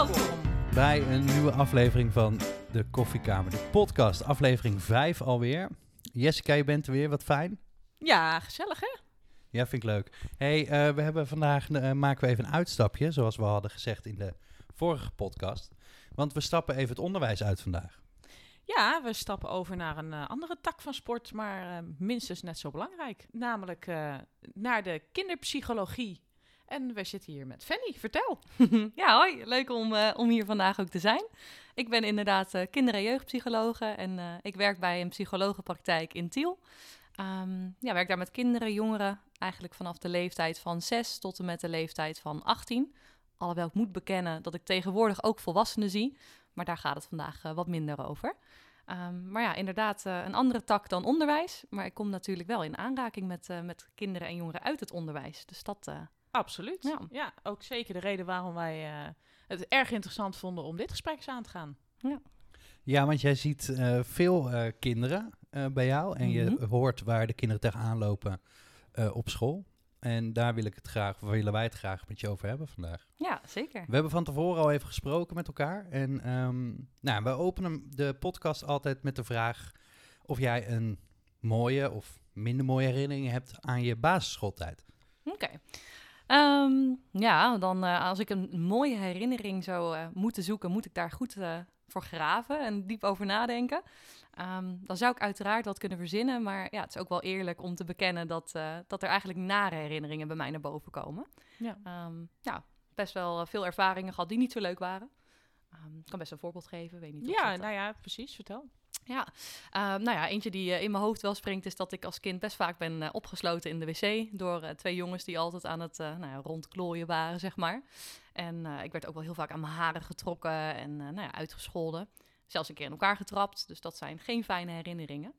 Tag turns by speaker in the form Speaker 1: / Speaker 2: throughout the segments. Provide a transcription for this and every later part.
Speaker 1: Welkom
Speaker 2: bij een nieuwe aflevering van de Koffiekamer, de podcast, aflevering 5 alweer. Jessica, je bent er weer, wat fijn.
Speaker 1: Ja, gezellig hè?
Speaker 2: Ja, vind ik leuk. hey, uh, we hebben vandaag uh, maken we even een uitstapje, zoals we hadden gezegd in de vorige podcast. Want we stappen even het onderwijs uit vandaag.
Speaker 1: Ja, we stappen over naar een uh, andere tak van sport, maar minstens net zo belangrijk. Namelijk naar de kinderpsychologie en we zitten hier met Fanny. Vertel.
Speaker 3: ja, hoi. Leuk om, uh, om hier vandaag ook te zijn. Ik ben inderdaad uh, kinder- en jeugdpsychologe en uh, ik werk bij een psychologenpraktijk in Tiel. Um, ja, werk daar met kinderen, jongeren, eigenlijk vanaf de leeftijd van 6 tot en met de leeftijd van 18. Alhoewel ik moet bekennen dat ik tegenwoordig ook volwassenen zie, maar daar gaat het vandaag wat minder over. Um, maar ja, inderdaad, een andere tak dan onderwijs. Maar ik kom natuurlijk wel in aanraking met, met kinderen en jongeren uit het onderwijs. Dus dat
Speaker 1: Absoluut. Ja. ja, ook zeker de reden waarom wij uh, het erg interessant vonden om dit gesprek eens aan te gaan.
Speaker 2: Ja, ja want jij ziet uh, veel uh, kinderen bij jou en mm -hmm. je hoort waar de kinderen tegenaan lopen op school. En daar wil ik het graag, of willen wij het graag met je over hebben vandaag.
Speaker 3: Ja, zeker.
Speaker 2: We hebben van tevoren al even gesproken met elkaar. En um, nou, we openen de podcast altijd met de vraag of jij een mooie of minder mooie herinnering hebt aan je basisschooltijd.
Speaker 3: Oké. Okay. Um, ja, dan uh, als ik een mooie herinnering zou uh, moeten zoeken, moet ik daar goed uh, voor graven en diep over nadenken. Um, dan zou ik uiteraard wat kunnen verzinnen, maar ja, het is ook wel eerlijk om te bekennen dat, dat er eigenlijk nare herinneringen bij mij naar boven komen. Ja, um, ja best wel veel ervaringen gehad die niet zo leuk waren. Ik kan best een voorbeeld geven, weet niet.
Speaker 1: Ja, nou ja, precies, vertel.
Speaker 3: Ja, uh, nou ja, eentje die uh, in mijn hoofd wel springt is dat ik als kind best vaak ben uh, opgesloten in de wc door twee jongens die altijd aan het nou ja, rondklooien waren, zeg maar. En ik werd ook wel heel vaak aan mijn haren getrokken en nou ja, uitgescholden. Zelfs een keer in elkaar getrapt, dus dat zijn geen fijne herinneringen.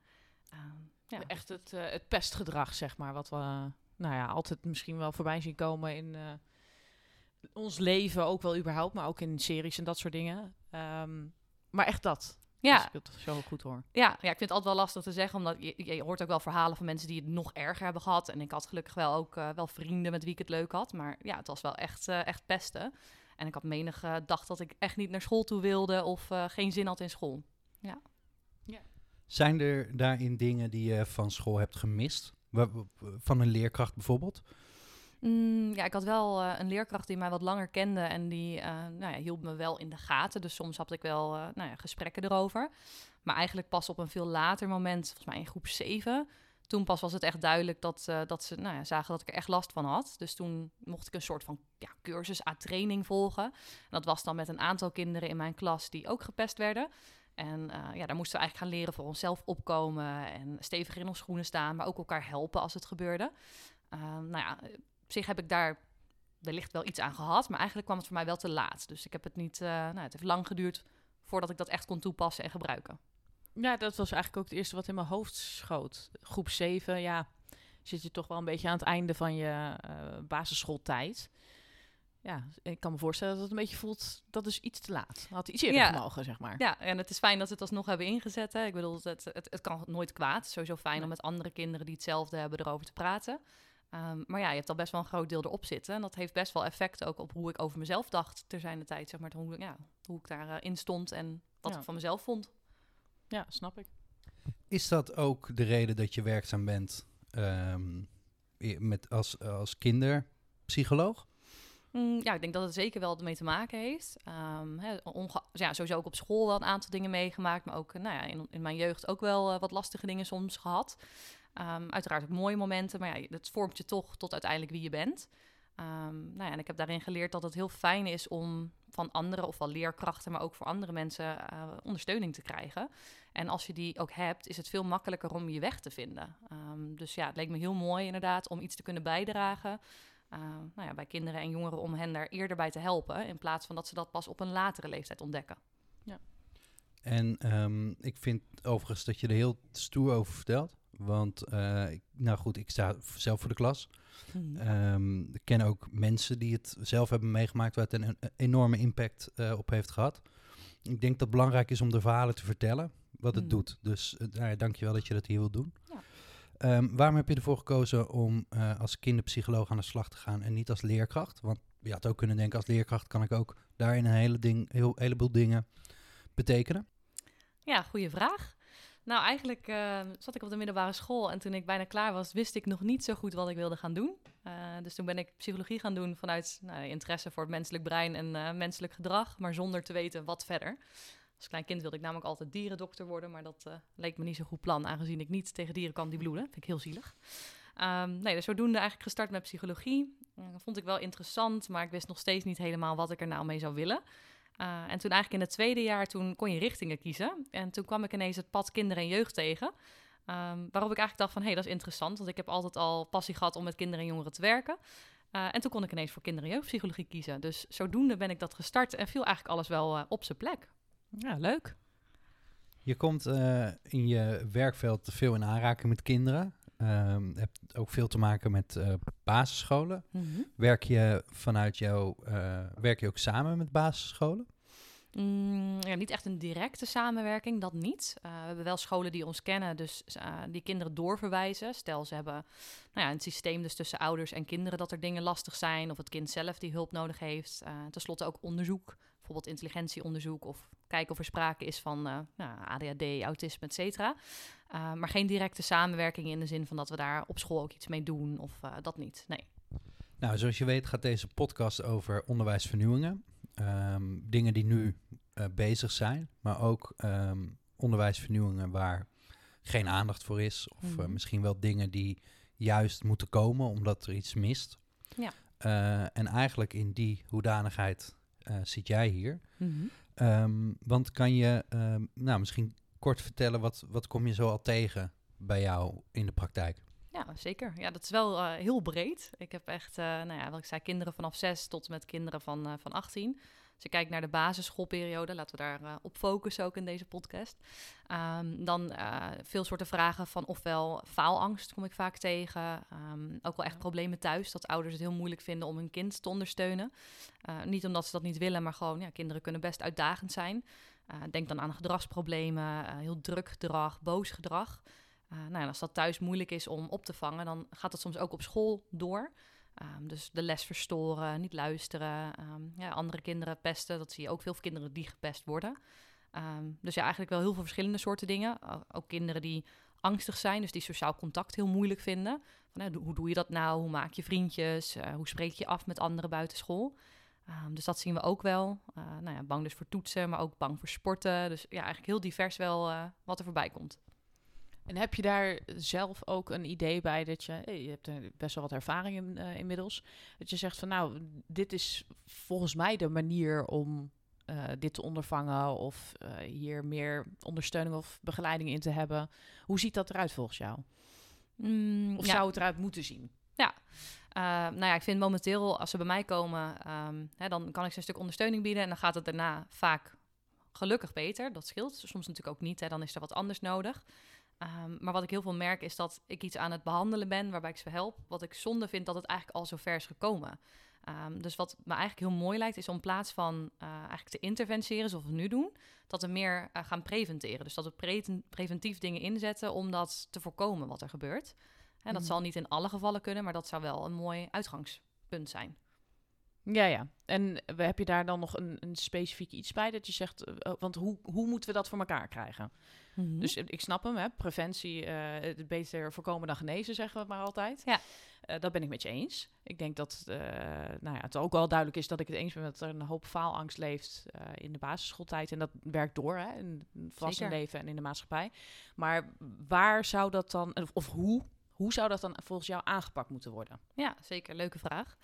Speaker 1: ja. Echt het, het pestgedrag, zeg maar, wat we nou ja, altijd misschien wel voorbij zien komen in ons leven, ook wel überhaupt, maar ook in series en dat soort dingen. Um, maar echt dat. Ja. Als ik het zo goed hoor.
Speaker 3: Ja, ja, ik vind het altijd wel lastig te zeggen, omdat je, je hoort ook wel verhalen van mensen die het nog erger hebben gehad. En ik had gelukkig wel ook uh, wel vrienden met wie ik het leuk had. Maar ja, het was wel echt, uh, echt pesten. En ik had menig uh, dag dat ik echt niet naar school toe wilde of geen zin had in school. Ja.
Speaker 2: ja. Zijn er daarin dingen die je van school hebt gemist? Van een leerkracht bijvoorbeeld?
Speaker 3: Mm, ja, ik had wel uh, een leerkracht die mij wat langer kende en die uh, nou ja, hield me wel in de gaten. Dus soms had ik wel uh, nou ja, gesprekken erover. Maar eigenlijk pas op een veel later moment, volgens mij in groep 7. Toen pas was het echt duidelijk dat, dat ze nou ja, zagen dat ik er echt last van had. Dus toen mocht ik een soort van ja, cursus A-training volgen. En dat was dan met een aantal kinderen in mijn klas die ook gepest werden. En ja, daar moesten we eigenlijk gaan leren voor onszelf opkomen en stevig in ons schoenen staan, maar ook elkaar helpen als het gebeurde. nou ja, op zich heb ik daar wellicht wel iets aan gehad, maar eigenlijk kwam het voor mij wel te laat. Dus ik heb het niet, uh, nou, het heeft lang geduurd voordat ik dat echt kon toepassen en gebruiken.
Speaker 1: Ja, dat was eigenlijk ook het eerste wat in mijn hoofd schoot. Groep 7, ja, zit je toch wel een beetje aan het einde van je uh, basisschooltijd. Ja, ik kan me voorstellen dat het een beetje voelt, dat is iets te laat. Had iets eerder ja. mogen, zeg maar.
Speaker 3: Ja, en het is fijn dat we het alsnog hebben ingezet. Hè. Ik bedoel, het, het, het kan nooit kwaad. Sowieso fijn nee. om met andere kinderen die hetzelfde hebben erover te praten. Um, maar ja, je hebt al best wel een groot deel erop zitten. En dat heeft best wel effect ook op hoe ik over mezelf dacht ter zijn de tijd. Zeg maar, hoe, ja, hoe ik daarin uh, stond en wat
Speaker 1: ja.
Speaker 3: ik van mezelf vond.
Speaker 1: Ja, snap ik.
Speaker 2: Is dat ook de reden dat je werkzaam bent um, met als, als kinderpsycholoog?
Speaker 3: Mm, ja, ik denk dat het zeker wel ermee te maken heeft. Um, he, ja, sowieso ook op school wel een aantal dingen meegemaakt. Maar ook nou ja, in, in mijn jeugd ook wel uh, wat lastige dingen soms gehad. Um, uiteraard ook mooie momenten, maar ja, dat vormt je toch tot uiteindelijk wie je bent. Um, nou ja, en ik heb daarin geleerd dat het heel fijn is om van andere, ofwel leerkrachten, maar ook voor andere mensen uh, ondersteuning te krijgen. En als je die ook hebt, is het veel makkelijker om je weg te vinden. Um, dus ja, het leek me heel mooi inderdaad om iets te kunnen bijdragen. Uh, nou ja, bij kinderen en jongeren om hen daar eerder bij te helpen, in plaats van dat ze dat pas op een latere leeftijd ontdekken. Ja.
Speaker 2: En um, ik vind overigens dat je er heel stoer over vertelt. Want, uh, nou goed, ik sta zelf voor de klas. Hmm. Um, ik ken ook mensen die het zelf hebben meegemaakt, waar het een, een enorme impact uh, op heeft gehad. Ik denk dat het belangrijk is om de verhalen te vertellen, wat het hmm. doet. Dus uh, nou ja, dank je wel dat je dat hier wilt doen. Ja. Um, waarom heb je ervoor gekozen om als kinderpsycholoog aan de slag te gaan en niet als leerkracht? Want je had ook kunnen denken als leerkracht kan ik ook daarin een hele ding, heel, heleboel dingen betekenen?
Speaker 3: Ja, goede vraag. Nou, eigenlijk uh, zat ik op de middelbare school en toen ik bijna klaar was, wist ik nog niet zo goed wat ik wilde gaan doen. Uh, dus toen ben ik psychologie gaan doen vanuit nou, interesse voor het menselijk brein en uh, menselijk gedrag, maar zonder te weten wat verder. Als klein kind wilde ik namelijk altijd dierendokter worden, maar dat leek me niet zo'n goed plan, aangezien ik niet tegen dieren kan die bloeden. Vind ik heel zielig. Um, nee, dus zodoende eigenlijk gestart met psychologie. Dat vond ik wel interessant, maar ik wist nog steeds niet helemaal wat ik er nou mee zou willen. Uh, en toen eigenlijk in het tweede jaar, toen kon je richtingen kiezen. En toen kwam ik ineens het pad kinderen en jeugd tegen. Um, waarop ik eigenlijk dacht van, hé, hey, dat is interessant. Want ik heb altijd al passie gehad om met kinderen en jongeren te werken. Uh, en toen kon ik ineens voor kinder- en jeugdpsychologie kiezen. Dus zodoende ben ik dat gestart en viel eigenlijk alles wel uh, op zijn plek.
Speaker 1: Ja, leuk.
Speaker 2: Je komt in je werkveld veel in aanraking met kinderen. Um, hebt ook veel te maken met uh, basisscholen. Mm -hmm. Werk je vanuit jouw, uh, werk je ook samen met basisscholen?
Speaker 3: Mm, ja, niet echt een directe samenwerking, dat niet. Uh, we hebben wel scholen die ons kennen, dus die kinderen doorverwijzen. Stel, ze hebben nou ja, een systeem dus tussen ouders en kinderen dat er dingen lastig zijn, of het kind zelf die hulp nodig heeft. Ten slotte ook onderzoek, bijvoorbeeld intelligentieonderzoek, of kijken of er sprake is van nou, ADHD, autisme, et cetera. Maar geen directe samenwerking in de zin van dat we daar op school ook iets mee doen of dat niet. Nee.
Speaker 2: Nou, zoals je weet gaat deze podcast over onderwijsvernieuwingen. Um, dingen die nu uh, bezig zijn, maar ook um, onderwijsvernieuwingen waar geen aandacht voor is. Of mm -hmm. misschien wel dingen die juist moeten komen omdat er iets mist.
Speaker 3: Ja.
Speaker 2: en eigenlijk in die hoedanigheid zit jij hier. Mm -hmm. um, want kan je, nou misschien kort vertellen, wat, wat kom je zo al tegen bij jou in de praktijk?
Speaker 3: Ja, zeker. Ja, dat is wel uh, heel breed. Ik heb echt, uh, nou ja, wat ik zei, kinderen vanaf 6 tot met kinderen van, uh, van 18. Als je kijkt naar de basisschoolperiode, laten we daar op focussen ook in deze podcast. Um, dan veel soorten vragen van ofwel faalangst kom ik vaak tegen. Um, ook wel echt problemen thuis, dat ouders het heel moeilijk vinden om hun kind te ondersteunen. niet omdat ze dat niet willen, maar gewoon, ja, kinderen kunnen best uitdagend zijn. Denk dan aan gedragsproblemen, heel druk gedrag, boos gedrag. Uh, nou als dat thuis moeilijk is om op te vangen, dan gaat dat soms ook op school door. Um, dus de les verstoren, niet luisteren, um, ja, andere kinderen pesten. Dat zie je ook veel kinderen die gepest worden. Um, dus ja, eigenlijk wel heel veel verschillende soorten dingen. ook kinderen die angstig zijn, dus die sociaal contact heel moeilijk vinden. Van, hoe doe je dat nou? Hoe maak je vriendjes? hoe spreek je af met anderen buiten school? Dus dat zien we ook wel. Nou ja, bang dus voor toetsen, maar ook bang voor sporten. Dus ja, eigenlijk heel divers wel wat er voorbij komt.
Speaker 1: En heb je daar zelf ook een idee bij dat je, je hebt er best wel wat ervaring in, uh, inmiddels, dat je zegt van nou, dit is volgens mij de manier om dit te ondervangen of hier meer ondersteuning of begeleiding in te hebben. Hoe ziet dat eruit volgens jou? Mm, of ja. zou het eruit moeten zien?
Speaker 3: Ja, uh, nou ja, ik vind momenteel, als ze bij mij komen, um, hè, dan kan ik ze een stuk ondersteuning bieden. En dan gaat het daarna vaak gelukkig beter. Dat scheelt. Soms natuurlijk ook niet, hè, dan is er wat anders nodig. Um, maar wat ik heel veel merk is dat ik iets aan het behandelen ben waarbij ik ze help. Wat ik zonde vind dat het eigenlijk al zo ver is gekomen. Um, dus wat me eigenlijk heel mooi lijkt, is om in plaats van uh, eigenlijk te interventeren zoals we nu doen, dat we meer uh, gaan preventeren. Dus dat we pre preventief dingen inzetten om dat te voorkomen wat er gebeurt. En dat mm. zal niet in alle gevallen kunnen, maar dat zou wel een mooi uitgangspunt zijn.
Speaker 1: Ja, ja. En heb je daar dan nog een, een specifiek iets bij dat je zegt, uh, want hoe, hoe moeten we dat voor elkaar krijgen? Mm -hmm. Dus ik snap hem, hè? preventie, uh, het beter voorkomen dan genezen, zeggen we maar altijd.
Speaker 3: Ja.
Speaker 1: Uh, dat ben ik met je eens. Ik denk dat nou ja, het ook wel duidelijk is dat ik het eens ben dat er een hoop faalangst leeft in de basisschooltijd. En dat werkt door hè? in het volwassenenleven en in de maatschappij. Maar waar zou dat dan, of, of hoe hoe zou dat dan volgens jou aangepakt moeten worden?
Speaker 3: Ja, zeker. Leuke vraag.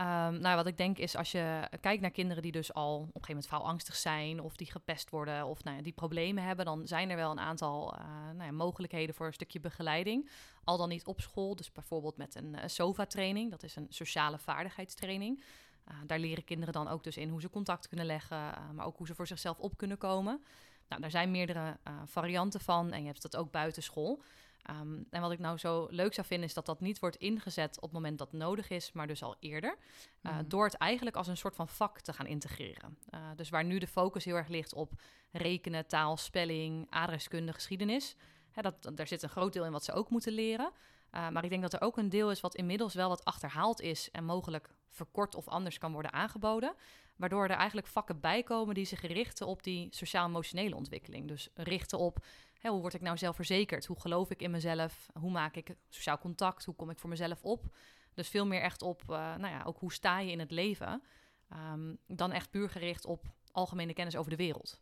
Speaker 3: Um, nou, wat ik denk is als je kijkt naar kinderen die dus al op een gegeven moment faalangstig zijn... of die gepest worden of nou ja, die problemen hebben... dan zijn er wel een aantal uh, nou ja, mogelijkheden voor een stukje begeleiding. Al dan niet op school, dus bijvoorbeeld met een uh, SOVA-training. Dat is een sociale vaardigheidstraining. Uh, daar leren kinderen dan ook dus in hoe ze contact kunnen leggen... maar ook hoe ze voor zichzelf op kunnen komen. Nou, daar zijn meerdere varianten van en je hebt dat ook buiten school... Um, en wat ik nou zo leuk zou vinden, is dat dat niet wordt ingezet op het moment dat het nodig is, maar dus al eerder. Uh, mm. Door het eigenlijk als een soort van vak te gaan integreren. Uh, dus waar nu de focus heel erg ligt op rekenen, taal, spelling, adreskunde, geschiedenis. Hè, dat, daar zit een groot deel in wat ze ook moeten leren. Uh, maar ik denk dat er ook een deel is wat inmiddels wel wat achterhaald is en mogelijk verkort of anders kan worden aangeboden. Waardoor er eigenlijk vakken bijkomen die zich richten op die sociaal-emotionele ontwikkeling. Dus richten op hè, hoe word ik nou zelfverzekerd? Hoe geloof ik in mezelf? Hoe maak ik sociaal contact? Hoe kom ik voor mezelf op? Dus veel meer echt op, uh, nou ja, ook hoe sta je in het leven? Um, dan echt puur gericht op algemene kennis over de wereld.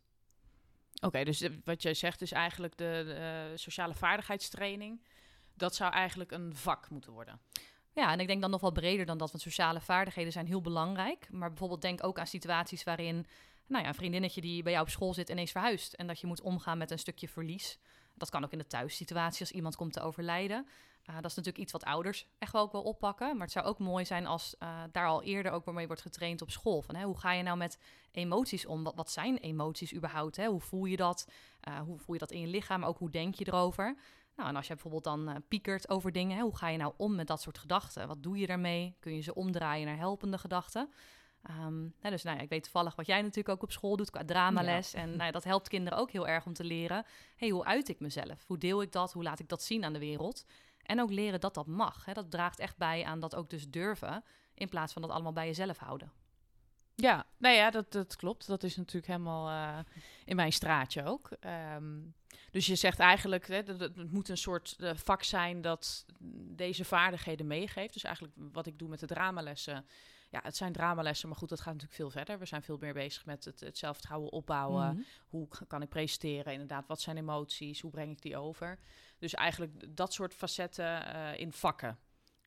Speaker 1: Oké, dus wat jij zegt is eigenlijk de, de uh, sociale vaardigheidstraining. Dat zou eigenlijk een vak moeten worden.
Speaker 3: Ja, en ik denk dan nog wel breder dan dat, want sociale vaardigheden zijn heel belangrijk. Maar bijvoorbeeld denk ook aan situaties waarin nou ja, een vriendinnetje die bij jou op school zit ineens verhuist. En dat je moet omgaan met een stukje verlies. Dat kan ook in de thuissituatie als iemand komt te overlijden. Uh, dat is natuurlijk iets wat ouders echt wel ook wel oppakken. Maar het zou ook mooi zijn als uh, daar al eerder ook mee wordt getraind op school. Van, hè, hoe ga je nou met emoties om? Wat, zijn emoties überhaupt? Hè? Hoe voel je dat? Uh, hoe voel je dat in je lichaam? Ook hoe denk je erover? Nou, en als je bijvoorbeeld dan piekert over dingen, hè, hoe ga je nou om met dat soort gedachten? Wat doe je daarmee? Kun je ze omdraaien naar helpende gedachten? Um, hè, dus nou ja, ik weet toevallig wat jij natuurlijk ook op school doet qua dramales. Ja. En nou ja, dat helpt kinderen ook heel erg om te leren. hey, hoe uit ik mezelf? Hoe deel ik dat? Hoe laat ik dat zien aan de wereld? En ook leren dat dat mag. Hè? Dat draagt echt bij aan dat ook dus durven, in plaats van dat allemaal bij jezelf houden.
Speaker 1: Ja, nou ja, dat, dat klopt. Dat is natuurlijk helemaal uh, in mijn straatje ook. Um, dus je zegt eigenlijk, hè, dat het moet een soort uh, vak zijn dat deze vaardigheden meegeeft. Dus eigenlijk wat ik doe met de dramalessen. Ja, het zijn dramalessen, maar goed, dat gaat natuurlijk veel verder. We zijn veel meer bezig met het, het zelfvertrouwen opbouwen. Mm -hmm. Hoe kan ik presenteren? Inderdaad, wat zijn emoties? Hoe breng ik die over? Dus eigenlijk dat soort facetten uh, in vakken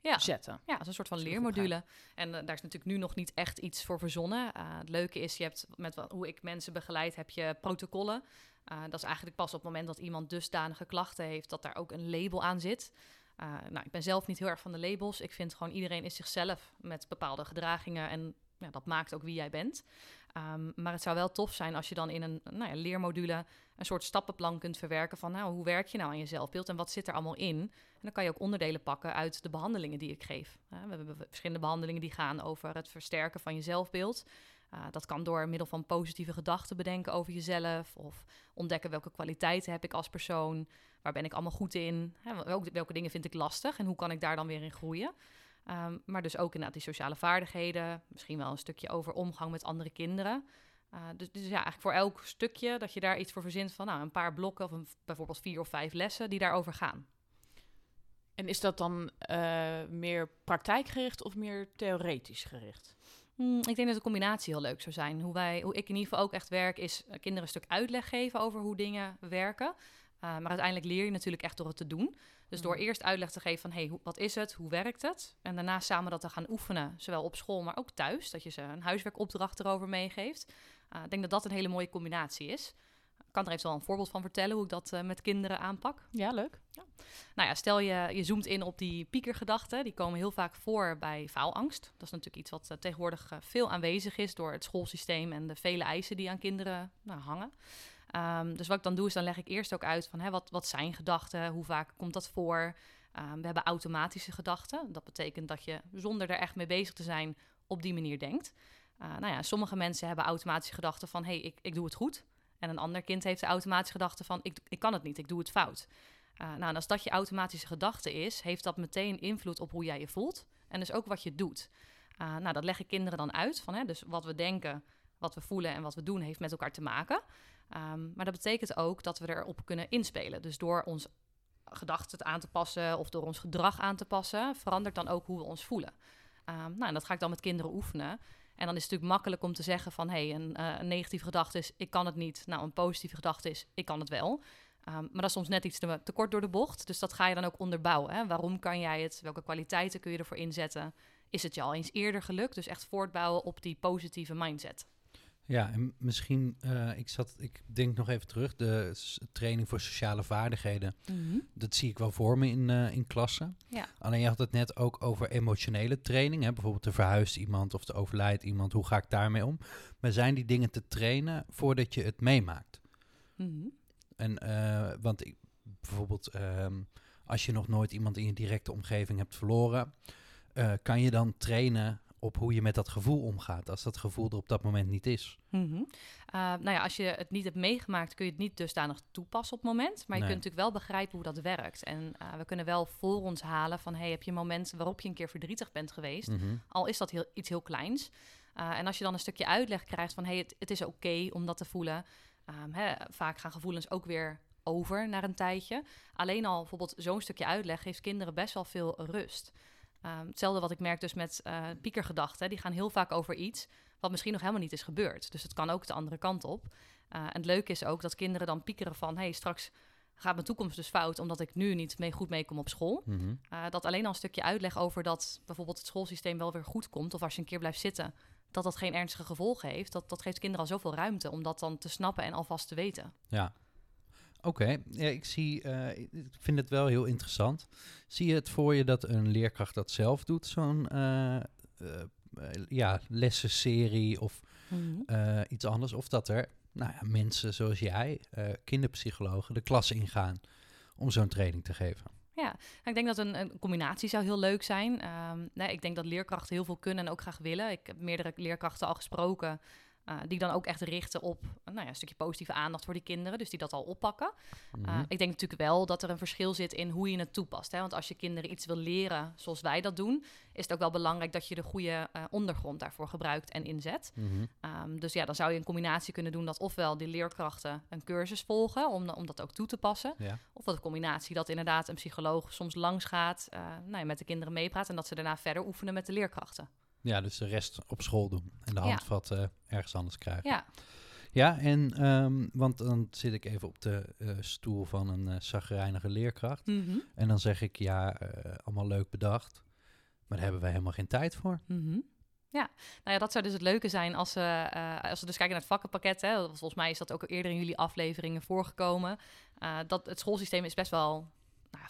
Speaker 3: ja.
Speaker 1: zetten.
Speaker 3: Ja, als een soort van leermodule. En uh, daar is natuurlijk nu nog niet echt iets voor verzonnen. Uh, het leuke is, je hebt met wat, hoe ik mensen begeleid, heb je protocollen. Uh, dat is eigenlijk pas op het moment dat iemand dusdanige klachten heeft, dat daar ook een label aan zit. Nou, ik ben zelf niet heel erg van de labels. Ik vind gewoon iedereen is zichzelf met bepaalde gedragingen en ja, dat maakt ook wie jij bent. Um, maar het zou wel tof zijn als je dan in een nou ja, leermodule een soort stappenplan kunt verwerken van nou, hoe werk je nou aan je zelfbeeld en wat zit er allemaal in? En dan kan je ook onderdelen pakken uit de behandelingen die ik geef. Uh, we hebben verschillende behandelingen die gaan over het versterken van je zelfbeeld. Uh, dat kan door middel van positieve gedachten bedenken over jezelf of ontdekken welke kwaliteiten heb ik als persoon, waar ben ik allemaal goed in, hè, welke, welke dingen vind ik lastig en hoe kan ik daar dan weer in groeien. Um, maar dus ook inderdaad die sociale vaardigheden. Misschien wel een stukje over omgang met andere kinderen. Uh, dus, dus, ja, eigenlijk voor elk stukje dat je daar iets voor verzint van nou, een paar blokken of een, bijvoorbeeld vier of vijf lessen die daarover gaan.
Speaker 1: En is dat dan uh, meer praktijkgericht of meer theoretisch gericht?
Speaker 3: Hmm, ik denk dat de combinatie heel leuk zou zijn. Hoe, wij, hoe ik in ieder geval ook echt werk, is kinderen een stuk uitleg geven over hoe dingen werken. Uh, maar uiteindelijk leer je natuurlijk echt door het te doen. Dus door eerst uitleg te geven van, hey, wat is het? Hoe werkt het? En daarna samen dat te gaan oefenen, zowel op school, maar ook thuis. Dat je ze een huiswerkopdracht erover meegeeft. Uh, ik denk dat dat een hele mooie combinatie is. Ik kan er even wel een voorbeeld van vertellen hoe ik dat uh, met kinderen aanpak.
Speaker 1: Ja, leuk.
Speaker 3: Ja. Nou ja, stel je, je zoomt in op die piekergedachten. Die komen heel vaak voor bij faalangst. Dat is natuurlijk iets wat uh, tegenwoordig veel aanwezig is door het schoolsysteem en de vele eisen die aan kinderen nou, hangen. Um, dus wat ik dan doe, is dan leg ik eerst ook uit van hè, wat, wat zijn gedachten, hoe vaak komt dat voor. Um, we hebben automatische gedachten. Dat betekent dat je zonder er echt mee bezig te zijn op die manier denkt. Uh, nou ja, sommige mensen hebben automatische gedachten van hé, hey, ik, ik doe het goed. En een ander kind heeft de automatische gedachte van ik, ik kan het niet, ik doe het fout. Uh, nou, en als dat je automatische gedachte is, heeft dat meteen invloed op hoe jij je voelt. En dus ook wat je doet. Uh, nou, dat leggen kinderen dan uit. Van, hè, dus wat we denken, wat we voelen en wat we doen, heeft met elkaar te maken. Um, maar dat betekent ook dat we erop kunnen inspelen. Dus door ons gedachten aan te passen of door ons gedrag aan te passen, verandert dan ook hoe we ons voelen. Um, nou, en dat ga ik dan met kinderen oefenen. En dan is het natuurlijk makkelijk om te zeggen van... hé, hey, een, uh, negatieve gedachte is, ik kan het niet. Nou, een positieve gedachte is, ik kan het wel. Um, maar dat is soms net iets te, te, kort door de bocht. Dus dat ga je dan ook onderbouwen. Hè? Waarom kan jij het? Welke kwaliteiten kun je ervoor inzetten? Is het je al eens eerder gelukt? Dus echt voortbouwen op die positieve mindset.
Speaker 2: Ja, en misschien, uh, ik, zat, ik denk nog even terug, de training voor sociale vaardigheden, mm -hmm. dat zie ik wel voor me in, uh, in klassen.
Speaker 3: Ja.
Speaker 2: Alleen je had het net ook over emotionele training, hè? bijvoorbeeld er verhuist iemand of er overlijdt iemand, hoe ga ik daarmee om? Maar zijn die dingen te trainen voordat je het meemaakt?
Speaker 3: Mm -hmm.
Speaker 2: En, uh, want ik, bijvoorbeeld, um, als je nog nooit iemand in je directe omgeving hebt verloren, kan je dan trainen op hoe je met dat gevoel omgaat, als dat gevoel er op dat moment niet is.
Speaker 3: Mhm. Eh, nou ja, als je het niet hebt meegemaakt, kun je het niet dusdanig toepassen op het moment. Maar je kunt natuurlijk wel begrijpen hoe dat werkt. En uh, we kunnen wel voor ons halen van, hey, heb je momenten waarop je een keer verdrietig bent geweest?
Speaker 2: Mhm.
Speaker 3: Al is dat heel, iets heel kleins. Uh, en als je dan een stukje uitleg krijgt van, hey, het, het is oké om dat te voelen. Um, hè, vaak gaan gevoelens ook weer over naar een tijdje. Alleen al bijvoorbeeld zo'n stukje uitleg geeft kinderen best wel veel rust. Um, hetzelfde wat ik merk dus met uh, piekergedachten. Die gaan heel vaak over iets wat misschien nog helemaal niet is gebeurd. Dus het kan ook de andere kant op. Uh, en het leuke is ook dat kinderen dan piekeren van... hey, straks gaat mijn toekomst dus fout... omdat ik nu niet mee goed meekom op school.
Speaker 2: Mm -hmm.
Speaker 3: uh, dat alleen al een stukje uitleg over dat bijvoorbeeld het schoolsysteem wel weer goed komt... of als je een keer blijft zitten, dat dat geen ernstige gevolgen heeft... dat, dat geeft kinderen al zoveel ruimte om dat dan te snappen en alvast te weten.
Speaker 2: Ja, Oké, okay. ja, ik zie, uh, ik vind het wel heel interessant. Zie je het voor je dat een leerkracht dat zelf doet, zo'n uh, uh, ja, lessenserie of
Speaker 3: Mhm.
Speaker 2: iets anders? Of dat er nou ja, mensen zoals jij, kinderpsychologen, de klas ingaan om zo'n training te geven?
Speaker 3: Ja, ik denk dat een, een, combinatie zou heel leuk zijn. Um, nee, ik denk dat leerkrachten heel veel kunnen en ook graag willen. Ik heb meerdere leerkrachten al gesproken uh, die dan ook echt richten op nou ja, een stukje positieve aandacht voor die kinderen. Dus die dat al oppakken.
Speaker 2: Mhm.
Speaker 3: Uh, ik denk natuurlijk wel dat er een verschil zit in hoe je het toepast. Hè? Want als je kinderen iets wil leren zoals wij dat doen, is het ook wel belangrijk dat je de goede uh, ondergrond daarvoor gebruikt en inzet.
Speaker 2: Mm -hmm.
Speaker 3: um, dus ja, dan zou je een combinatie kunnen doen dat ofwel die leerkrachten een cursus volgen om, om dat ook toe te passen.
Speaker 2: Ja.
Speaker 3: Of dat een combinatie dat inderdaad een psycholoog soms langs gaat, nou ja, met de kinderen meepraat en dat ze daarna verder oefenen met de leerkrachten.
Speaker 2: Ja, dus de rest op school doen en de
Speaker 3: Ja.
Speaker 2: handvat uh, ergens anders krijgen.
Speaker 3: Ja,
Speaker 2: Ja, en um, want dan zit ik even op de uh, stoel van een uh, zagrijnige leerkracht.
Speaker 3: Mhm.
Speaker 2: En dan zeg ik, ja, uh, allemaal leuk bedacht. Maar daar hebben wij helemaal geen tijd voor.
Speaker 3: Mhm. Ja, nou ja, dat zou dus het leuke zijn als we, uh, als we dus kijken naar het vakkenpakket. Hè, volgens mij is dat ook al eerder in jullie afleveringen voorgekomen. Dat het schoolsysteem is best wel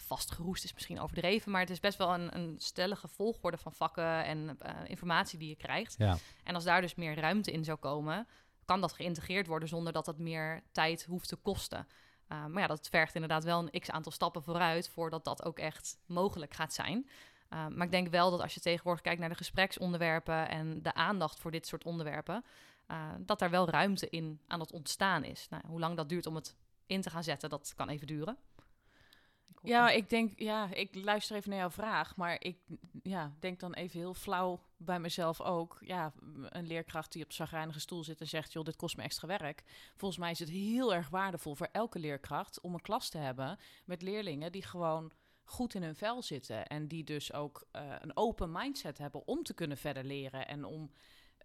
Speaker 3: vastgeroest, is misschien overdreven. Maar het is best wel een, een stellige volgorde van vakken en uh, informatie die je krijgt.
Speaker 2: Ja.
Speaker 3: En als daar dus meer ruimte in zou komen, kan dat geïntegreerd worden zonder dat het meer tijd hoeft te kosten. Uh, maar ja, dat vergt inderdaad wel een x aantal stappen vooruit voordat dat ook echt mogelijk gaat zijn. Uh, maar ik denk wel dat als je tegenwoordig kijkt naar de gespreksonderwerpen en de aandacht voor dit soort onderwerpen, uh, dat daar wel ruimte in aan het ontstaan is. Nou, hoe lang dat duurt om het in te gaan zetten, dat kan even duren.
Speaker 1: Ja, ik denk, ja, ik luister even naar jouw vraag, maar ik ja, denk dan even heel flauw bij mezelf ook. Ja, een leerkracht die op een zagrijnige stoel zit en zegt, joh, dit kost me extra werk. Volgens mij is het heel erg waardevol voor elke leerkracht om een klas te hebben met leerlingen die gewoon goed in hun vel zitten en die dus ook uh, een open mindset hebben om te kunnen verder leren en om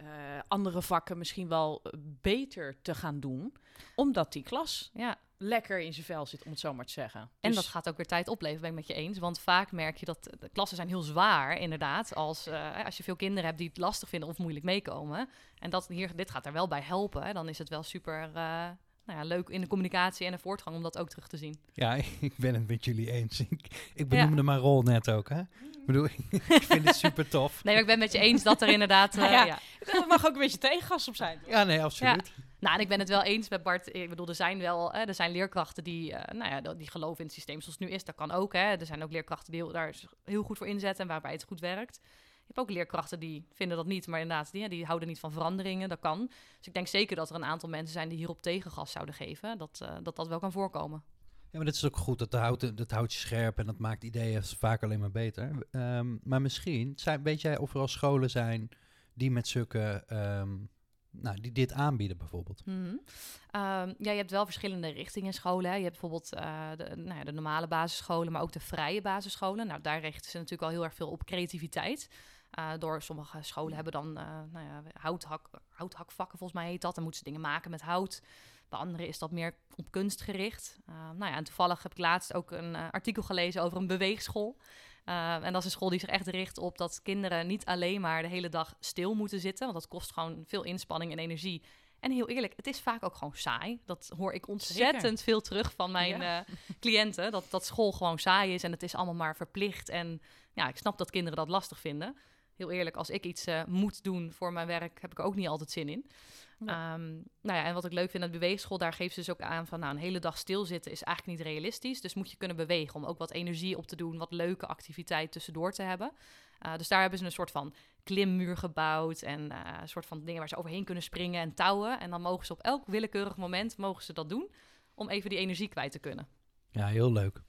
Speaker 1: uh, andere vakken misschien wel beter te gaan doen, omdat die klas
Speaker 3: ja.
Speaker 1: Lekker in zijn vel zit, om het zo maar te zeggen.
Speaker 3: En dus dat gaat ook weer tijd opleveren, ben ik met je eens. Want vaak merk je dat de klassen zijn heel zwaar, inderdaad. Als, uh, als je veel kinderen hebt die het lastig vinden of moeilijk meekomen. En dat hier, dit gaat er wel bij helpen. Hè. Dan is het wel super uh, nou ja, leuk in de communicatie en de voortgang om dat ook terug te zien.
Speaker 2: Ja, ik ben het met jullie eens. Ik, ik benoemde ja. mijn rol net ook, hè? Ik bedoel, ik vind het super tof.
Speaker 3: Nee, maar ik ben met je eens dat er inderdaad... Uh, ja,
Speaker 1: ja. Er mag ook een beetje tegengas op zijn.
Speaker 2: Ja, nee, absoluut.
Speaker 3: Nou, en ik ben het wel eens met Bart. Ik bedoel, er zijn wel er zijn leerkrachten die, uh, nou ja, die geloven in het systeem zoals het nu is. Dat kan ook, hè. Er zijn ook leerkrachten die daar heel goed voor inzetten en waarbij het goed werkt. Je hebt ook leerkrachten die vinden dat niet, maar inderdaad, die, die houden niet van veranderingen. Dat kan. Dus ik denk zeker dat er een aantal mensen zijn die hierop tegengas zouden geven. Dat uh, dat, dat wel kan voorkomen.
Speaker 2: Ja, maar dat is ook goed. Dat houdt, dat houdt je scherp en dat maakt ideeën vaak alleen maar beter. Um, maar misschien, weet jij of er al scholen zijn die met zulke... Um, nou, die dit aanbieden bijvoorbeeld.
Speaker 3: -hmm. um, ja, je hebt wel verschillende richtingen scholen. Je hebt bijvoorbeeld uh, de, nou ja, de normale basisscholen, maar ook de vrije basisscholen. Nou, daar richten ze natuurlijk al heel erg veel op creativiteit. Uh, door sommige scholen hebben dan uh, nou ja, houthak, houthakvakken, volgens mij heet dat. Dan moeten ze dingen maken met hout. Bij anderen is dat meer op kunst gericht. Nou ja, en toevallig heb ik laatst ook een artikel gelezen over een beweegschool. Uh, en dat is een school die zich echt richt op dat kinderen niet alleen maar de hele dag stil moeten zitten. Want dat kost gewoon veel inspanning en energie. En heel eerlijk, het is vaak ook gewoon saai. Dat hoor ik ontzettend Zeker. veel terug van mijn ja. uh, cliënten. Dat, dat school gewoon saai is en het is allemaal maar verplicht. En ja, ik snap dat kinderen dat lastig vinden. Heel eerlijk, als ik iets uh, moet doen voor mijn werk, heb ik er ook niet altijd zin in. Ehm, nou ja, en wat ik leuk vind aan de beweegschool, daar geeft ze dus ook aan van, nou, een hele dag stilzitten is eigenlijk niet realistisch. Dus moet je kunnen bewegen om ook wat energie op te doen, wat leuke activiteit tussendoor te hebben. Uh, dus daar hebben ze een soort van klimmuur gebouwd en uh, een soort van dingen waar ze overheen kunnen springen en touwen. En dan mogen ze op elk willekeurig moment mogen ze dat doen om even die energie kwijt te kunnen.
Speaker 2: Ja, heel leuk.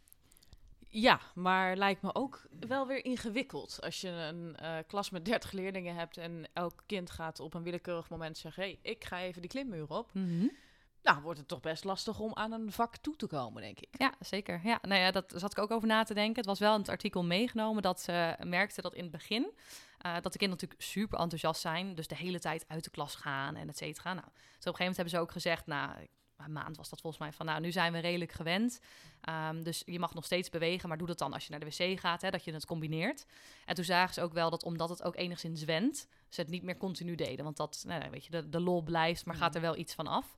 Speaker 1: Ja, maar lijkt me ook wel weer ingewikkeld. Als je een uh, klas met 30 leerlingen hebt en elk kind gaat op een willekeurig moment zeggen: hey, ik ga even die klimmuur op. Mm Nou, wordt het toch best lastig om aan een vak toe te komen, denk ik.
Speaker 3: Ja, zeker. Ja, nou ja, dat zat ik ook over na te denken. Het was wel in het artikel meegenomen dat ze merkten dat in het begin... Uh, dat de kinderen natuurlijk super enthousiast zijn. Dus de hele tijd uit de klas gaan en et cetera. Nou, dus op een gegeven moment hebben ze ook gezegd... nou, een maand was dat volgens mij van, nou, nu zijn we redelijk gewend. Um, dus je mag nog steeds bewegen, maar doe dat dan als je naar de wc gaat, hè, dat je het combineert. En toen zagen ze ook wel dat omdat het ook enigszins wendt, ze het niet meer continu deden. Want dat, nou, weet je, de, de lol blijft, maar gaat mm. er wel iets van af.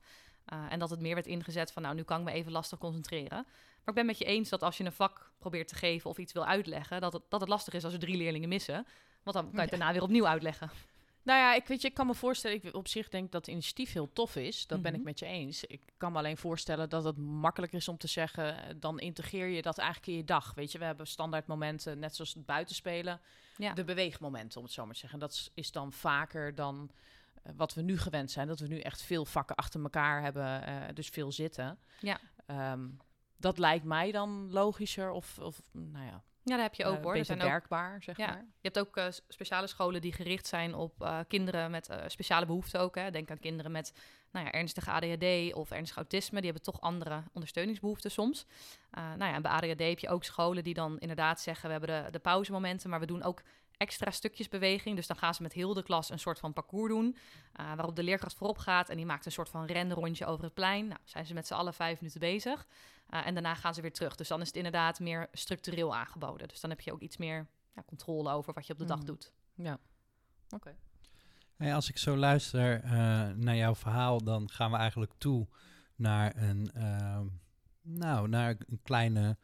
Speaker 3: Uh, en dat het meer werd ingezet van, nou, nu kan ik me even lastig concentreren. Maar ik ben met je eens dat als je een vak probeert te geven of iets wil uitleggen, dat het, dat het lastig is als er drie leerlingen missen. Want dan kan je het daarna weer opnieuw uitleggen.
Speaker 1: Nou ja, ik weet je, ik kan me voorstellen, ik op zich denk dat het initiatief heel tof is. Dat ben ik mhm. met je eens. Ik kan me alleen voorstellen dat het makkelijker is om te zeggen, eh, dan integreer je dat eigenlijk in je dag. Weet je, we hebben standaard momenten, net zoals het buitenspelen, ja. de beweegmomenten, om het zo maar te zeggen. Dat is dan vaker dan uh, wat we nu gewend zijn. Dat we nu echt veel vakken achter elkaar hebben, uh, dus veel zitten. Ja. Um, dat lijkt mij dan logischer of, of nou ja,
Speaker 3: ja, daar heb je ook uh, hoor.
Speaker 1: Werkbaar, zeg ja. maar.
Speaker 3: Je hebt ook uh, speciale scholen die gericht zijn op uh, kinderen met speciale behoeften ook. Hè. Denk aan kinderen met nou ja, ernstige ADHD of ernstig autisme. Die hebben toch andere ondersteuningsbehoeften soms. nou ja, en bij ADHD heb je ook scholen die dan inderdaad zeggen... we hebben de, de pauzemomenten, maar we doen ook extra stukjes beweging. Dus dan gaan ze met heel de klas een soort van parcours doen. Uh, waarop de leerkracht voorop gaat en die maakt een soort van renrondje over het plein. Nou, zijn ze met z'n allen vijf minuten bezig. Uh, en daarna gaan ze weer terug. Dus dan is het inderdaad meer structureel aangeboden. Dus dan heb je ook iets meer ja, controle over wat je op de dag mm. doet.
Speaker 1: Ja, oké.
Speaker 2: Hey, als ik zo luister uh, naar jouw verhaal, dan gaan we eigenlijk toe naar een, ehm, nou, naar een kleine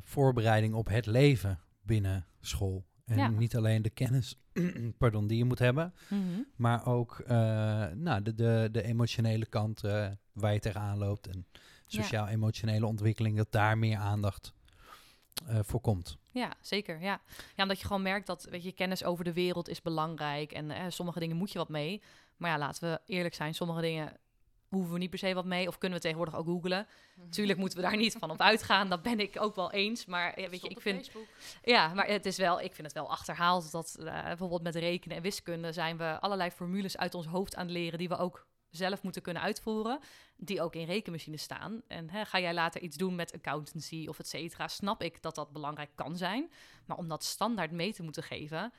Speaker 2: voorbereiding op het leven binnen school. En niet alleen de kennis pardon, die je moet hebben, mhm. maar ook uh, nou, de, de, de emotionele kant uh, waar je tegenaan loopt. En sociaal-emotionele ontwikkeling, dat daar meer aandacht uh, voor komt.
Speaker 3: Ja, zeker. Ja. ja, omdat je gewoon merkt dat weet je, kennis over de wereld is belangrijk. En sommige dingen moet je wat mee. Maar ja, laten we eerlijk zijn, sommige dingen hoeven we niet per se wat mee. Of kunnen we tegenwoordig ook googlen. Mhm. Tuurlijk moeten we daar niet van op uitgaan. Dat ben ik ook wel eens. Maar ja, weet je, ik vind. Ja, maar het is wel, ik vind het wel achterhaald dat uh, bijvoorbeeld met rekenen en wiskunde zijn we allerlei formules uit ons hoofd aan het leren die we ook zelf moeten kunnen uitvoeren, die ook in rekenmachines staan. En hè, ga jij later iets doen met accountancy of et cetera, snap ik dat dat belangrijk kan zijn. Maar om dat standaard mee te moeten geven,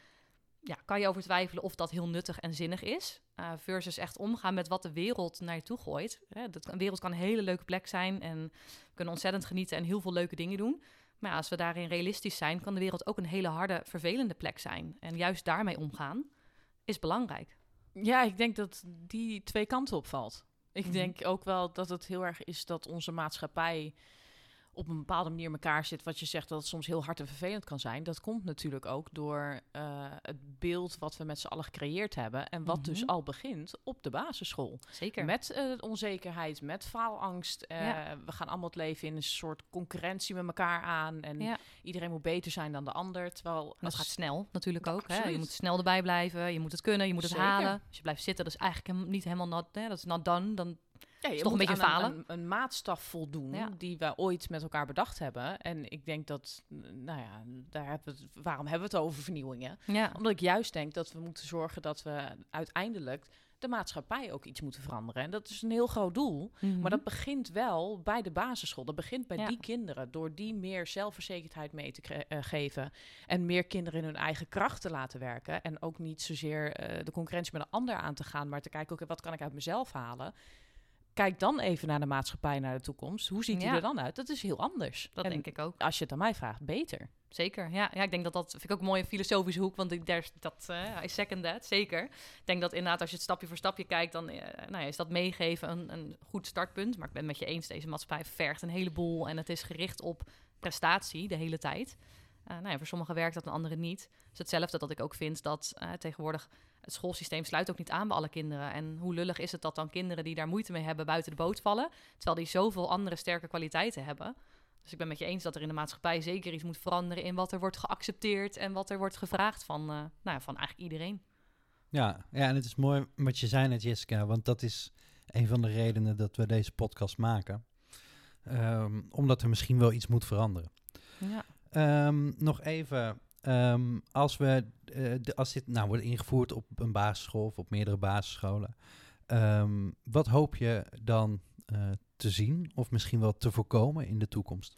Speaker 3: ja, kan je over twijfelen of dat heel nuttig en zinnig is. Uh, versus echt omgaan met wat de wereld naar je toe gooit. Hè, een wereld kan een hele leuke plek zijn en we kunnen ontzettend genieten en heel veel leuke dingen doen. Maar ja, als we daarin realistisch zijn, kan de wereld ook een hele harde, vervelende plek zijn. En juist daarmee omgaan is belangrijk.
Speaker 1: Ja, ik denk dat die twee kanten opvalt. Ik mhm. denk ook wel dat het heel erg is dat onze maatschappij op een bepaalde manier elkaar zit. Wat je zegt dat het soms heel hard en vervelend kan zijn. Dat komt natuurlijk ook door uh, het beeld wat we met z'n allen gecreëerd hebben. En wat dus mhm. al begint op de basisschool.
Speaker 3: Zeker.
Speaker 1: Met uh, onzekerheid, met faalangst. Uh, We gaan allemaal het leven in een soort concurrentie met elkaar aan. En ja. iedereen moet beter zijn dan de ander. Terwijl
Speaker 3: dat gaat snel natuurlijk ook. Hè? Je moet snel erbij blijven. Je moet het kunnen. Je moet het halen. Als je blijft zitten, dat is eigenlijk niet helemaal not, hè? dat is not done. Dan ja, je toch een beetje falen.
Speaker 1: Een, een, maatstaf voldoen die we ooit met elkaar bedacht hebben. En ik denk dat, nou ja, daar hebben we waarom hebben we het over vernieuwingen? Ja. Omdat ik juist denk dat we moeten zorgen dat we uiteindelijk de maatschappij ook iets moeten veranderen. En dat is een heel groot doel. Mhm. Maar dat begint wel bij de basisschool. Dat begint bij die kinderen. Door die meer zelfverzekerdheid mee te uh, geven. En meer kinderen in hun eigen kracht te laten werken. En ook niet zozeer uh, de concurrentie met een ander aan te gaan. Maar te kijken, oké, wat kan ik uit mezelf halen? Kijk dan even naar de maatschappij, naar de toekomst. Hoe ziet die er dan uit? Dat is heel anders.
Speaker 3: Dat denk ik ook.
Speaker 1: Als je het aan mij vraagt, beter.
Speaker 3: Zeker, ja. ja ik denk dat dat vind ik ook een mooie filosofische hoek, want ik, daar, dat, uh, I second that, zeker. Ik denk dat inderdaad als je het stapje voor stapje kijkt, dan uh, nou ja, is dat meegeven een, een goed startpunt. Maar ik ben met je eens, deze maatschappij vergt een heleboel en het is gericht op prestatie de hele tijd. nou ja, voor sommigen werkt dat en anderen niet. Het is hetzelfde dat ik ook vind dat tegenwoordig het schoolsysteem sluit ook niet aan bij alle kinderen. En hoe lullig is het dat dan kinderen die daar moeite mee hebben buiten de boot vallen, terwijl die zoveel andere sterke kwaliteiten hebben. Dus ik ben met je eens dat er in de maatschappij zeker iets moet veranderen in wat er wordt geaccepteerd en wat er wordt gevraagd van, uh, nou ja, van eigenlijk iedereen.
Speaker 2: Ja, ja, en het is mooi wat je zei net, Jessica, want dat is een van de redenen dat we deze podcast maken. Ehm, omdat er misschien wel iets moet veranderen. Ja. Ehm, nog even, um, als, we, uh, de, als dit nou wordt ingevoerd op een basisschool of op meerdere basisscholen, wat hoop je dan uh, te zien of misschien wel te voorkomen in de toekomst?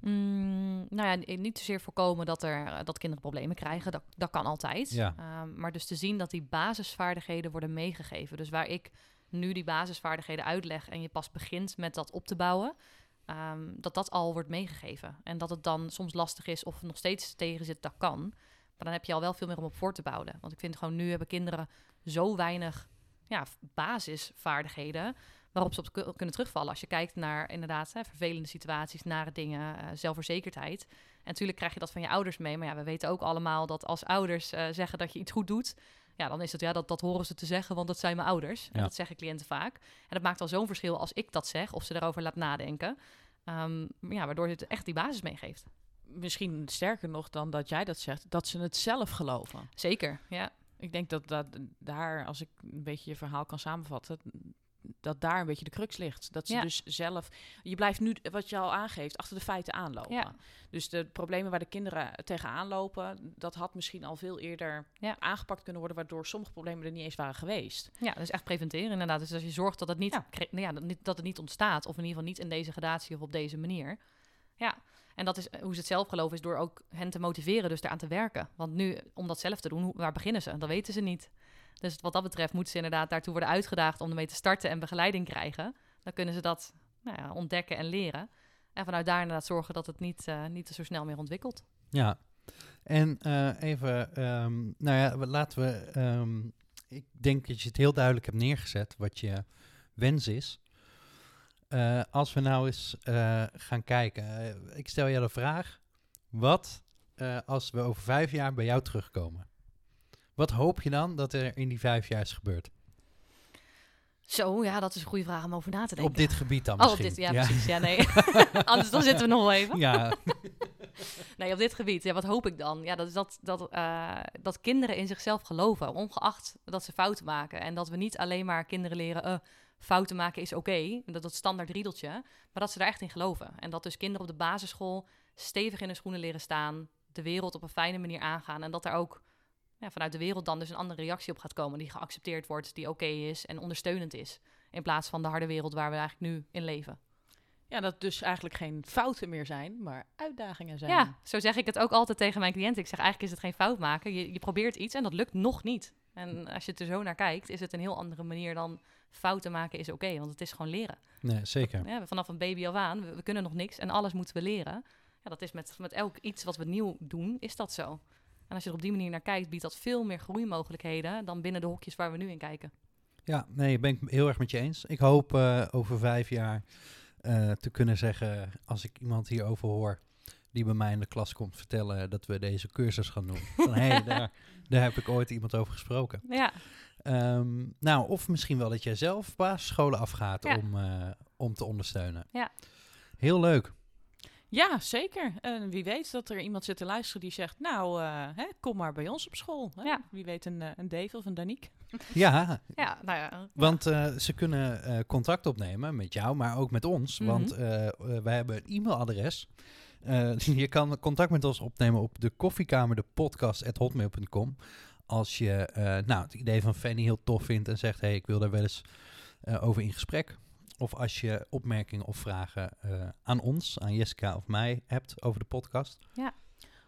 Speaker 3: Mm, nou ja, niet zozeer voorkomen dat, er, eh, dat kinderen problemen krijgen. Dat, dat kan altijd. Ja. Ehm, maar dus te zien dat die basisvaardigheden worden meegegeven. Dus waar ik nu die basisvaardigheden uitleg en je pas begint met dat op te bouwen, ehm, dat dat al wordt meegegeven. En dat het dan soms lastig is of nog steeds tegen zit, dat kan. Maar dan heb je al wel veel meer om op voor te bouwen. Want ik vind gewoon nu hebben kinderen zo weinig ja, basisvaardigheden waarop ze op kunnen terugvallen. Als je kijkt naar inderdaad vervelende situaties, nare dingen, uh, zelfverzekerdheid. En natuurlijk krijg je dat van je ouders mee. Maar ja, we weten ook allemaal dat als ouders uh, zeggen dat je iets goed doet, ja, dan is het ja, dat, dat horen ze te zeggen, want dat zijn mijn ouders. En dat zeggen cliënten vaak. En dat maakt al zo'n verschil als ik dat zeg, of ze daarover laat nadenken. Um, ja, waardoor het echt die basis meegeeft.
Speaker 1: Misschien sterker nog dan dat jij dat zegt, dat ze het zelf geloven.
Speaker 3: Zeker, ja.
Speaker 1: Ik denk dat, dat daar, als ik een beetje je verhaal kan samenvatten, dat daar een beetje de crux ligt. Dat ze dus zelf... Je blijft nu, wat je al aangeeft, achter de feiten aanlopen. Ja. Dus de problemen waar de kinderen tegenaan lopen... dat had misschien al veel eerder ja. aangepakt kunnen worden... waardoor sommige problemen er niet eens waren geweest.
Speaker 3: Ja, dus echt preventeren inderdaad. Dus als je zorgt dat het niet, nou ja. dat het niet ontstaat... of in ieder geval niet in deze gradatie of op deze manier... Ja, en dat is hoe ze het zelf geloven, is door ook hen te motiveren, dus eraan te werken. Want nu, om dat zelf te doen, waar beginnen ze? Dat weten ze niet. Dus wat dat betreft moeten ze inderdaad daartoe worden uitgedaagd om ermee te starten en begeleiding krijgen. Dan kunnen ze dat nou ja, ontdekken en leren. En vanuit daar inderdaad zorgen dat het niet, uh, niet zo snel meer ontwikkelt.
Speaker 2: Ja, en uh, even, um, nou ja, laten we. Um, ik denk dat je het heel duidelijk hebt neergezet wat je wens is. Uh, als we nou eens gaan kijken, ik stel je de vraag: wat als we over vijf jaar bij jou terugkomen? Wat hoop je dan dat er in die vijf jaar is gebeurd?
Speaker 3: Zo, ja, dat is een goede vraag om over na te denken.
Speaker 2: Op dit gebied dan misschien.
Speaker 3: Oh, op dit, ja, precies. Ja, nee. Anders dan zitten we nog wel even. Ja. nee, op dit gebied. Ja, wat hoop ik dan? Ja, dat is dat, dat, uh, dat kinderen in zichzelf geloven, ongeacht dat ze fouten maken. En dat we niet alleen maar kinderen leren, uh, fouten maken is oké, dat dat standaard riedeltje, maar dat ze daar echt in geloven. En dat dus kinderen op de basisschool stevig in hun schoenen leren staan, de wereld op een fijne manier aangaan en dat er ook ja, vanuit de wereld dan dus een andere reactie op gaat komen die geaccepteerd wordt, die oké is en ondersteunend is. In plaats van de harde wereld waar we eigenlijk nu in leven.
Speaker 1: Ja, dat dus eigenlijk geen fouten meer zijn, maar uitdagingen zijn.
Speaker 3: Ja, zo zeg ik het ook altijd tegen mijn cliënten. Ik zeg eigenlijk is het geen fout maken. Je, je probeert iets en dat lukt nog niet. En als je het er zo naar kijkt, is het een heel andere manier dan fouten maken is oké, want het is gewoon leren.
Speaker 2: Nee, zeker.
Speaker 3: Ja, vanaf een baby al aan, we, we, kunnen nog niks en alles moeten we leren. Ja, dat is met, met elk iets wat we nieuw doen, is dat zo. En als je er op die manier naar kijkt, biedt dat veel meer groeimogelijkheden dan binnen de hokjes waar we nu in kijken.
Speaker 2: Ja, nee, ben ik heel erg met je eens. Ik hoop uh, over vijf jaar uh, te kunnen zeggen, als ik iemand hierover hoor, die bij mij in de klas komt vertellen dat we deze cursus gaan doen. Van hé, hey, daar, daar heb ik ooit iemand over gesproken. Ja. Um, nou, of misschien wel dat jij zelf basisscholen afgaat ja. om, uh, om te ondersteunen. Ja. Heel leuk.
Speaker 1: Ja, zeker. En wie weet dat er iemand zit te luisteren die zegt... nou, uh, hè, kom maar bij ons op school. Hè? Ja. Wie weet een, uh, een Dave of een Danique.
Speaker 2: Ja, ja, nou ja. want uh, ze kunnen contact opnemen met jou, maar ook met ons. Mm -hmm. Want wij hebben een e-mailadres. je kan contact met ons opnemen op de koffiekamer, de podcast.hotmail.com. Als je nou, het idee van Fanny heel tof vindt en zegt... hé, hey, ik wil daar wel eens over in gesprek of als je opmerkingen of vragen uh, aan ons, aan Jessica of mij hebt over de podcast. Ja.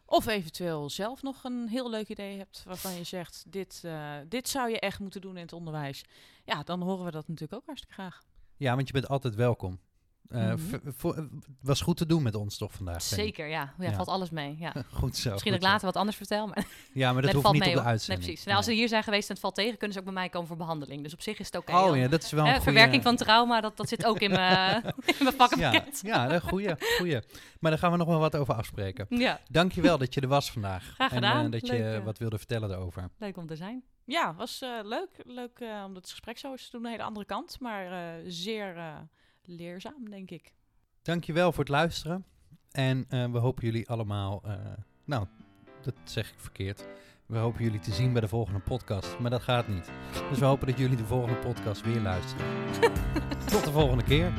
Speaker 1: Of eventueel zelf nog een heel leuk idee hebt waarvan je zegt: dit, uh, dit zou je echt moeten doen in het onderwijs. Ja, dan horen we dat natuurlijk ook hartstikke graag.
Speaker 2: Ja, want je bent altijd welkom. Uh. Het was goed te doen met ons toch vandaag?
Speaker 3: Zeker, ja. ja.
Speaker 2: Ja.
Speaker 3: Valt alles mee. Ja.
Speaker 2: Goed zo.
Speaker 3: Misschien dat ik
Speaker 2: zo.
Speaker 3: later wat anders vertel. Maar
Speaker 2: Ja, maar dat hoeft niet
Speaker 3: mee,
Speaker 2: op de
Speaker 3: hoor.
Speaker 2: uitzending.
Speaker 3: Nee, precies. Nou, als ze hier zijn geweest en het valt tegen, kunnen ze ook bij mij komen voor behandeling. Dus op zich is het oké.
Speaker 2: Oh ja, dat is wel een goeie-
Speaker 3: verwerking van trauma, dat, dat zit ook in mijn, in mijn
Speaker 2: Ja, ja, goeie, goeie. Maar daar gaan we nog wel wat over afspreken.
Speaker 3: Ja.
Speaker 2: Dankjewel dat je er was vandaag.
Speaker 3: Graag
Speaker 2: En
Speaker 3: gedaan.
Speaker 2: eh, dat je
Speaker 3: Leuk, eh.
Speaker 2: wat wilde vertellen daarover.
Speaker 3: leuk om te zijn.
Speaker 1: Ja, was eh, leuk. Leuk eh, om het gesprek zo eens te doen. Een hele andere kant, maar eh, zeer eh, leerzaam, denk ik.
Speaker 2: Dankjewel voor het luisteren. En eh, we hopen jullie allemaal... eh, nou, dat zeg ik verkeerd. We hopen jullie te zien bij de volgende podcast. Maar dat gaat niet. Dus we hopen dat jullie de volgende podcast weer luisteren. Tot de volgende keer.